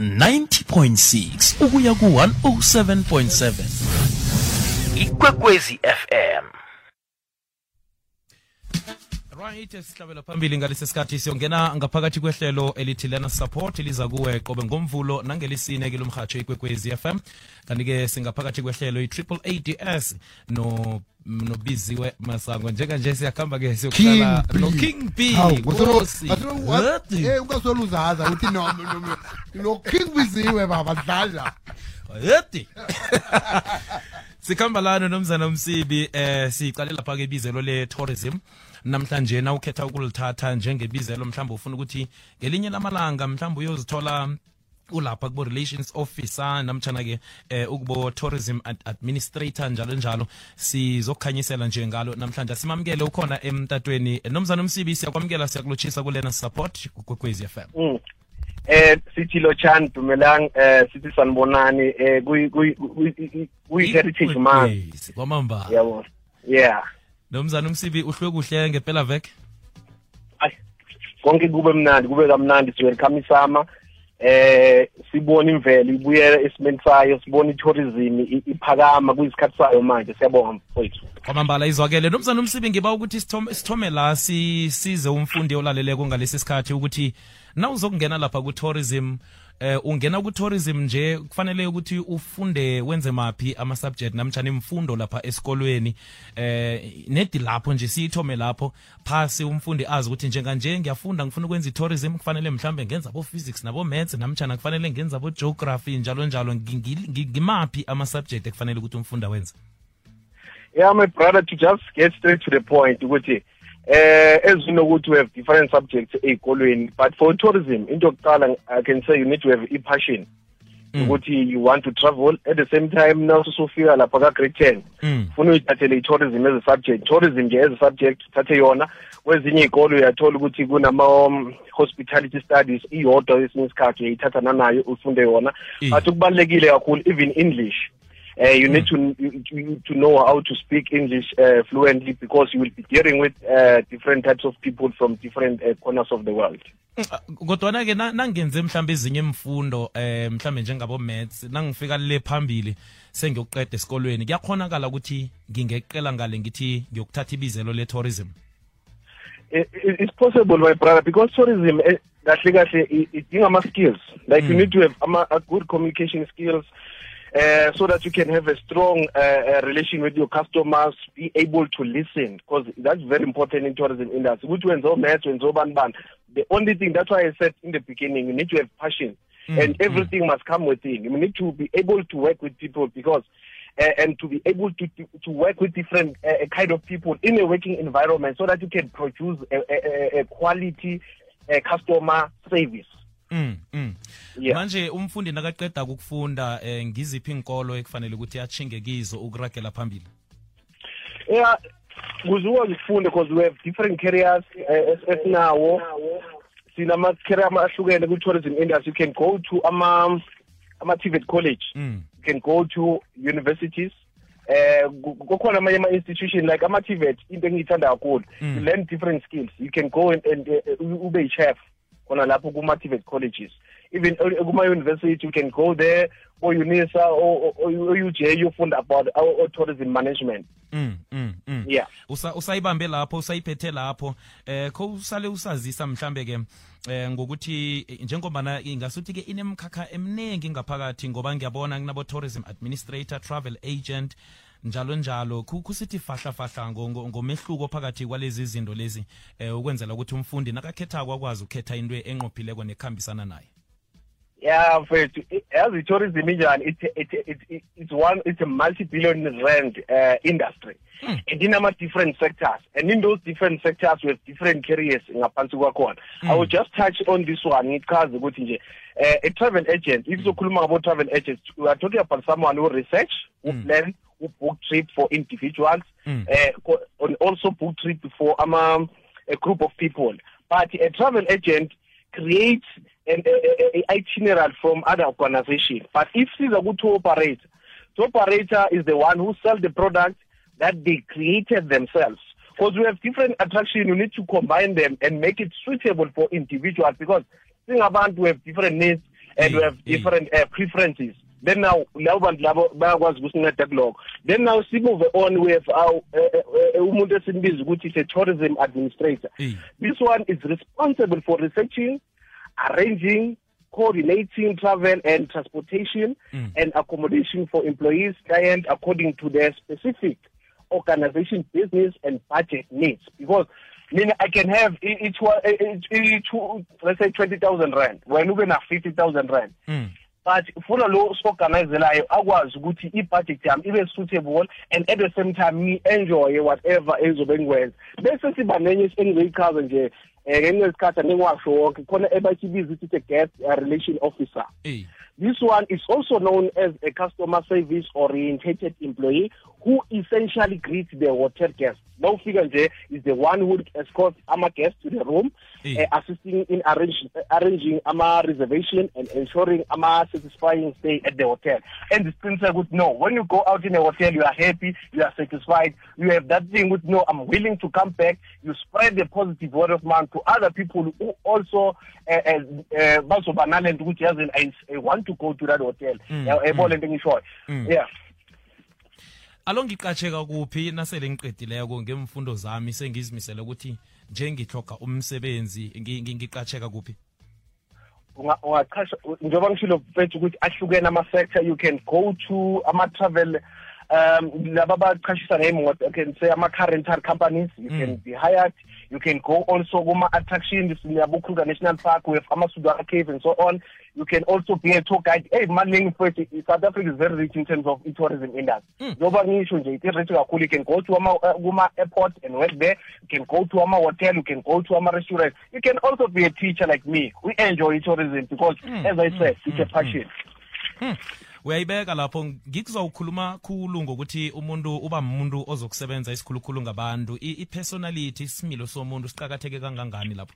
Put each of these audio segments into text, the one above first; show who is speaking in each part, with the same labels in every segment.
Speaker 1: 90.6 ukuya ku-107.7 ikwekwezi fm right sihlabela phambili ngalesi sikhathi siyongena ngaphakathi kwehlelo elithi lena support liza kuwe qobe ngomvulo nangelisine kilomhatsho ikwekwezi fm kanti-ke singaphakathi kwehlelo i-triple ads no nobiziwe masango. Njenganje siyakuhamba-ke siyokuhlala no-king b. Nkosi.
Speaker 2: Eh uthi no no, no, no. King biziwe baba dlala.
Speaker 1: yeti sikhamba lana nomzana umsibi eh sicale lapha ke ibizelo le tourism namhlanje na ukhetha ukulithatha njengebizelo mhlawumbe ufuna ukuthi ngelinye lamalanga mhlawumbe uyozithola ulapha kubo relations officer namtshana ke eh, ukubo tourism ad administrator njalo njalo sizokukhanyisela nje ngalo namhlanje simamukele ukhona emtatweni nomzana umsibi siyakwamukela siyakulotshisa kulena support kwekwezi FM
Speaker 3: Mm. Eh sithi Lotshani Dumelang eh sithi sanibonani eh kuyi heritage month yabo. Yeah.
Speaker 1: Nomzana umsibi uhlwe kuhle ngempela veke
Speaker 3: Ay konke kube mnandi kube kamnandi si welcome isama eh sibona imvelo ibuyela esimeni sayo sibona itourism i- iphakama kuyisikhathi sayo manje siyabonga mfowethu.
Speaker 1: Kwamambala izwakele. Nomzana umsibi ngiba ukuthi sithome, sithome la sisize umfundi olaleleko ngalesi sikhathi ukuthi na uzokungena lapha ku-tourism eh ungena ku-tourism nje kufanele ukuthi ufunde wenze maphi ama-subject namtshana imfundo lapha esikolweni. Eh nedi lapho nje siyithome lapho. Phasi umfundi azi ukuthi njenganje ngiyafunda ngifuna ukwenza i-tourism kufanele mhlambe ngenza abo-physics nabo-maths namtshana kufanele ngenza abo-geography njalo njalo. Ngi- ngi- ngi- ngimaphi ama-subject ekufanele ukuthi umfundi awenze?
Speaker 3: Yeah my brother to just get straight to the point ukuthi eh as you know ukuthi we have different subjects ey'kolweni but for tourism into yokuqala i can say you need to have i-passion. Ukuthi you want to travel at the same time now susufika lapha ka-grade ten
Speaker 1: Mm.
Speaker 3: funa uyithathele i-tourism as a subject. Tourism nje as a subject uthathe yona. Kwezinye iy'kolo uyathola ukuthi kunama-hospitality studies iyodwa esinye isikhathi uyayithatha nanayo ufunde yona.
Speaker 1: Mm.
Speaker 3: but kubalulekile kakhulu even english. Uh, you need to, you, to know how to speak English uh, fluently because you will be dealing with uh, different types of people from different corners of the world.
Speaker 1: kodwana ke nangenze mhlambe ezinye imfundo eh mhlambe njengabo maths nangifika le phambili sengiyokuqeda esikolweni kuyakhonakala ukuthi ngingeqela ngale ngithi ngiyokuthatha ibizelo le tourism
Speaker 3: It, it, it's possible, my brother, because tourism, kahle kahle, idinga ama-skills. Like you need to have ama, a good communication skills uh, so that you can have a strong uh, relation with your customers, be able to listen, because that's very important in tourism industry. Which when maths, when ban ban. The only thing, that's why I said in the beginning, you need to have passion. and everything must come within. You need to be able to work with people because uh, and to be able to to, to work with different uh, kind of people in a working environment so that you can produce a, a, a quality uh, customer service.
Speaker 1: Mm, mm.
Speaker 3: Yeah.
Speaker 1: manje umfundi nakaqeda ukufunda eh, ngiziphi inkolo ekufanele ukuthi achinge kizo ukuragela phambili
Speaker 3: Yeah, ukwazi zifunde because we have different careers uh, esinawo sinama career ahlukene kwi-tourism industry you can go to ama ama TVET college
Speaker 1: mm.
Speaker 3: you can go to universities eh ku- kukhona amanye ama institution like ama TVET into engiyithanda kakhulu
Speaker 1: Mm.
Speaker 3: you learn different skills you can go and, and uh, ube chef khona lapho kuma TVET colleges. Even uh, kuma university you can go there or UNISA or, or, or UJ you find about our, our tourism management.
Speaker 1: Mm, mm, mm.
Speaker 3: yeah.
Speaker 1: Usa, usayibambe lapho usayiphethe lapho. Eh kho usale usazisa mhlambe ke eh ngokuthi eh, njengobana ingasuthi ke inemkhakha eminingi ngaphakathi ngoba ngiyabona kunabo tourism administrator travel agent njalo njalo. Kusithi fahla fahla ngo- ngo- ngomehluko phakathi kwalezi zinto lezi eh ukwenzela ukuthi umfundi nakakhetha akwazi ukhetha into enqophileko nekhambisana naye.
Speaker 3: Yeah, mfethu, i- as i tourism injani? It, it, it, it, it's one it's a multi-billion rand uh, industry. And in ama different sectors and in those different sectors we have different careers ngaphansi kwakhona. I will just touch on this one ngichaze ukuthi nje uh, a travel agent if sokhuluma ngabo travel agents we are talking about someone who research who plan who book trip for individuals
Speaker 1: Mm.
Speaker 3: uh, and also book trip for ama a group of people but a travel agent creates an a, a, itinerary from other organizations. But if she's a good tour operator, tour operator is the one who sells the product that they created themselves. Because we have different attractions, you need to combine them and make it suitable for individuals because thing about we have different needs. and we have
Speaker 1: eh.
Speaker 3: different uh, preferences then now labo bantu labo bayakwazi ukusinceda kulokho then now simove on with our uh, uh, umuntu esimbiza ukuthi is a tourism administrator
Speaker 1: Eh.
Speaker 3: this one is responsible for researching arranging coordinating travel and transportation
Speaker 1: Mm.
Speaker 3: and accommodation for employees client according to their specific organization business and budget needs because I mean I can have each one each, each let's say 20,000 rand when ube na 50,000 rand
Speaker 1: Mm.
Speaker 3: But ufuna lo organizelayo akwazi ukuthi i-budget yami ibe suitable and at the same time ngi-enjoye whatever ezobe ngikwenza bese siba nenye engizoyichaza nje um ngenye isikhathi aningwasho wonke khona ebachibiza ukuthi a guest relation officer. This one is also known as a customer service orientated employee who essentially greets the hotel guests. No figure is the one who escorts ama guests to the room,
Speaker 1: Eh.
Speaker 3: uh, assisting in arrange, arranging ama reservation and ensuring ama satisfying stay at the hotel. And the principle would know when you go out in a hotel, you are happy, you are satisfied, you have that thing with no, I'm willing to come back. You spread the positive word of mouth to other people who also uh, uh, uh, bazoba nalento ukuthi yazi I, want to go to that hotel.
Speaker 1: Mm,
Speaker 3: Yeah,
Speaker 1: mm. Mm.
Speaker 3: Yeah.
Speaker 1: Alo ngiqatsheka kuphi? Nasele ngiqedileko ngemfundo zami sengizimisele ukuthi nje ngihloga umsebenzi ngi- ngi- ngiqatsheka kuphi?
Speaker 3: Unga- ungaqasha njengoba ngishilo mfethu ukuthi ahlukene ama-sector you can go to ama-travel um laba abaqashisa ngey'moto you can say ama-car rental companies you can
Speaker 1: Mm.
Speaker 3: be hired you can go also kuma-attractions niyabo-kruger national park with ama-Sudwala cave and so on. You can also be a tour guide. Hey maningi mfethu south africa is very rich in terms of i-tourism industry.
Speaker 1: Mm.
Speaker 3: njengoba ngisho nje it-rich kakhulu you can go to uh, kuma-airport and work there. You can go to ama-hotel you can go to ama-restaurant you can also be a teacher like me we enjoy tourism because
Speaker 1: Mm,
Speaker 3: as i said
Speaker 1: mm,
Speaker 3: it's a
Speaker 1: mm,
Speaker 3: passion.
Speaker 1: Hmm. Uyayibeka lapho. Ngikuzawukhuluma khulu ngokuthi umuntu uba umuntu ozokusebenza isikhulukhulu ngabantu. I-personality isimilo somuntu siqakatheke kangangani lapho?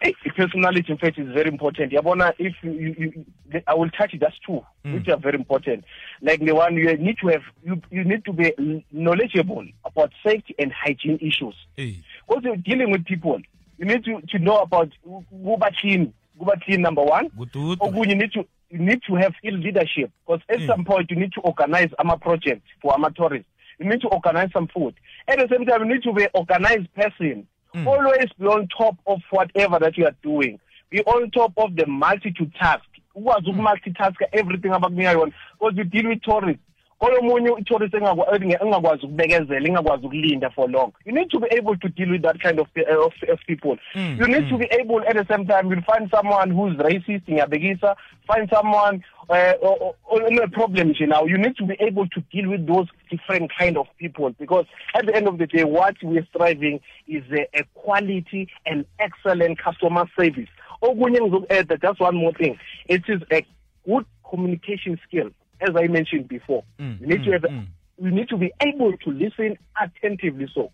Speaker 3: Hey, personality in fact is very important. Yabona if you, you, i will touch just two
Speaker 1: Mm.
Speaker 3: which are very important. Like the one you need to have you, you need to be knowledgeable about safety and hygiene issues. Because hey. you're dealing with people you need to, to know about kuba clean kuba clean number one. Okunye you need to you need to have ill leadership because at
Speaker 1: Mm.
Speaker 3: some point you need to organize ama projects for ama tourists. You need to organize some food. At the same time you need to be an organized person.
Speaker 1: Mm.
Speaker 3: always be on top of whatever that you are doing. Be on top of the multitude task ukwazi ukumultitask everything abakunika yona because you deal with tourists i-tourist engakwazi ukubekezela engakwazi ukulinda for long. You need to be able to deal with that kind of, uh, of, of people.
Speaker 1: Mm,
Speaker 3: you need
Speaker 1: mm.
Speaker 3: to be able at the same time you'll find someone who's racist ngiyabekisa. Find someone uh, o- o- on problem nje now. You need to be able to deal with those different kind of people because at the end of the day what we're striving is a, a quality and excellent customer service. Okunye engizoku-add just one more thing. It is a good communication skill as i mentioned before
Speaker 1: Mm,
Speaker 3: you need to
Speaker 1: mm,
Speaker 3: have
Speaker 1: mm.
Speaker 3: you need to be able to listen attentively so.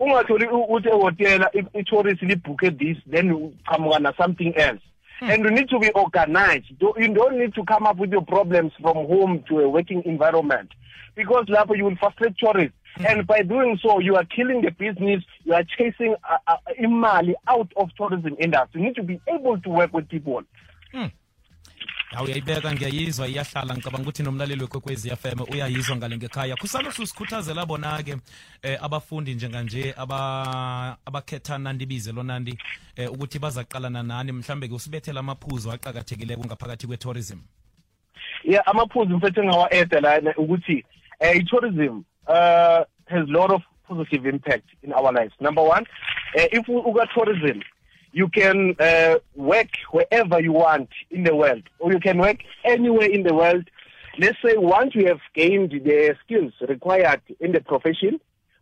Speaker 3: Ungatholi u- uthi ehotela i-tourist libhukhe this then uqhamuka na something else. And you need to be organized. You don't need to come up with your problems from home to a working environment because lapho you will frustrate tourists. And by doing so you are killing the business you are chasing uh, uh, imali out of tourism industry. You need to be able to work with people
Speaker 1: hawu uyayibeka ngiyayizwa iyahlala. Ngicabanga ukuthi nomlaleli wekwekwezi FM uyayizwa ngale ngekhaya kusalosu sikhuthazela bona-ke eh, abafundi njenganje aba abakhetha nandi bize lonandi eh, ukuthi bazaqalana nani. Mhlambe-ke usibethela amaphuzu aqakathekileko ngaphakathi kwe-tourism.
Speaker 3: Yeah amaphuzu mfethu engawa-eda lana ukuthi uh, i-tourism uh, has lot of positive impact in our lives. Number one uh, if uka-tourism you can uh, work wherever you want in the world or you can work anywhere in the world let's say once you have gained the skills required in the profession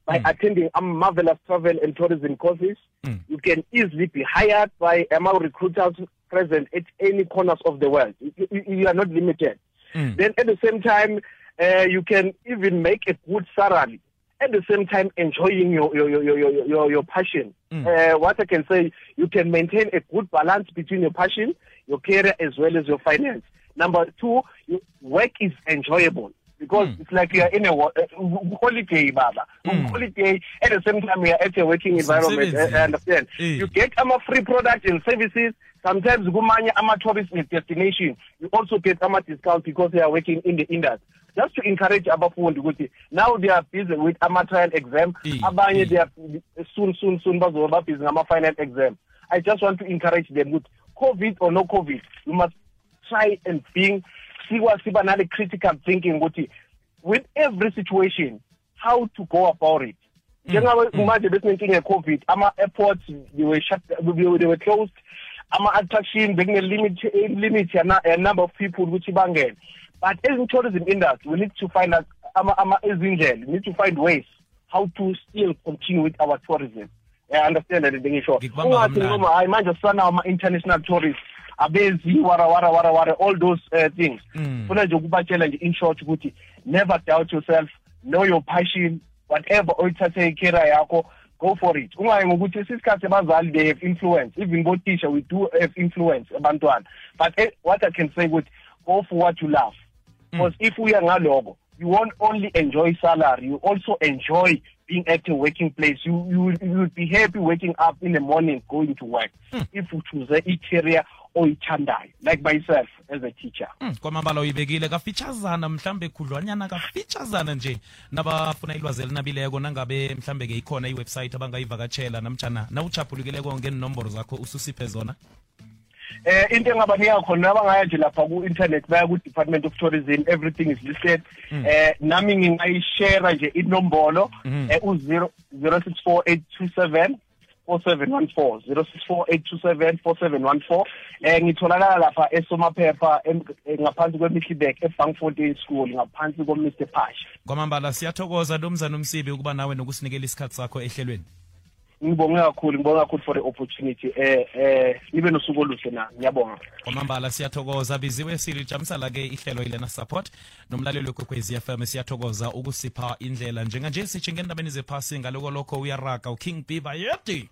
Speaker 3: by
Speaker 1: Mm.
Speaker 3: attending a marvelous travel and tourism courses
Speaker 1: Mm.
Speaker 3: you can easily be hired by MR recruiters present at any corners of the world you, you, you are not limited
Speaker 1: Mm.
Speaker 3: then at the same time uh, you can even make a good salary at the same time enjoying your your your your your, your, your passion.
Speaker 1: Mm.
Speaker 3: uh, what i can say you can maintain a good balance between your passion your career as well as your finance. Number two you, work is enjoyable. Because it's like you are in a uh, holiday baba. Holiday. At the same time we are at a working environment. I I understand.
Speaker 1: Eh.
Speaker 3: you get ama free products and services. Sometimes kumanye ama tourist destination you also get ama discount because they are working in the industry just to encourage abafundi ukuthi now they are busy with ama trial exam abanye they are soon soon soon bazoba ba busy ngama final exam. I just want to encourage them ukuthi covid or no covid you must try and being siwa siba nale critical thinking ukuthi with every situation how to go about it. Mm, Njengabe mm. manje besinenkinga ye-covid ama-airports they were shut they were, closed ama-attraction bekune-limit limit yana- ya number of people ukuthi bangene but as in tourism industry we need to find out ama ama izindlela we need to find ways how to still continue with our tourism. I understand that
Speaker 1: Ngikubamba
Speaker 3: ungathi
Speaker 1: kamnandi.
Speaker 3: noma hayi manje sisanawo ama-international tourists abezi wara wara wara wara all those uh, things.
Speaker 1: Mm.
Speaker 3: funa nje ukubatshela nje in short ukuthi never doubt yourself know your passion whatever oyithathe icareer yakho go for it. Ungaye ngokuthi isisikhathi abazali they have influence. Even botisha we do have influence abantwana. But eh, what i can say ukuthi go for what you love because if uya ngaloko you won't only enjoy salary you also enjoy being at a working place. You you will, be happy waking up in the morning going to work. Mm. if you choose a career oyithandayo like myself as a teacher.
Speaker 1: Mm, kwamambala uyibekile kafitshazana mhlambe khudlwanyana kafitshazana nje nabafuna ilwazi elinabileko nangabe mhlambe ke ikhona iwebsite abangayivakatshela namtshana nawuchapulukileko ngenomboro zakho ususiphe zona
Speaker 3: eh into engabanika khona abangaya nje lapha ku-internet baya ku-department of tourism everything is listed. Eh nami ngingayishare nje inombolo eh u-zero zero six four eight two seven 4714 064 827 eh ngitholakala lapha esomaphepha em- eh, ngaphansi kwemihlibek ebankfontein school ngaphansi komr pasha.
Speaker 1: Kwamambala siyathokoza nomzana umsibi ukuba nawe nokusinikela isikhathi sakho ehlelweni.
Speaker 3: Ngibonge kakhulu ngibonge kakhulu for the opportunity. Eh eh nibe nosuku oluhle na? Ngiyabonga.
Speaker 1: Kwamambala siyathokoza. Biziwe silijamisala ke ihlelo ilena support. Nomlaleli wekwekwezi fm siyathokoza ukusipha indlela. Njenganje sitshinge endabeni zephasi ngaloko lokho uyaraga. Uking biba yeti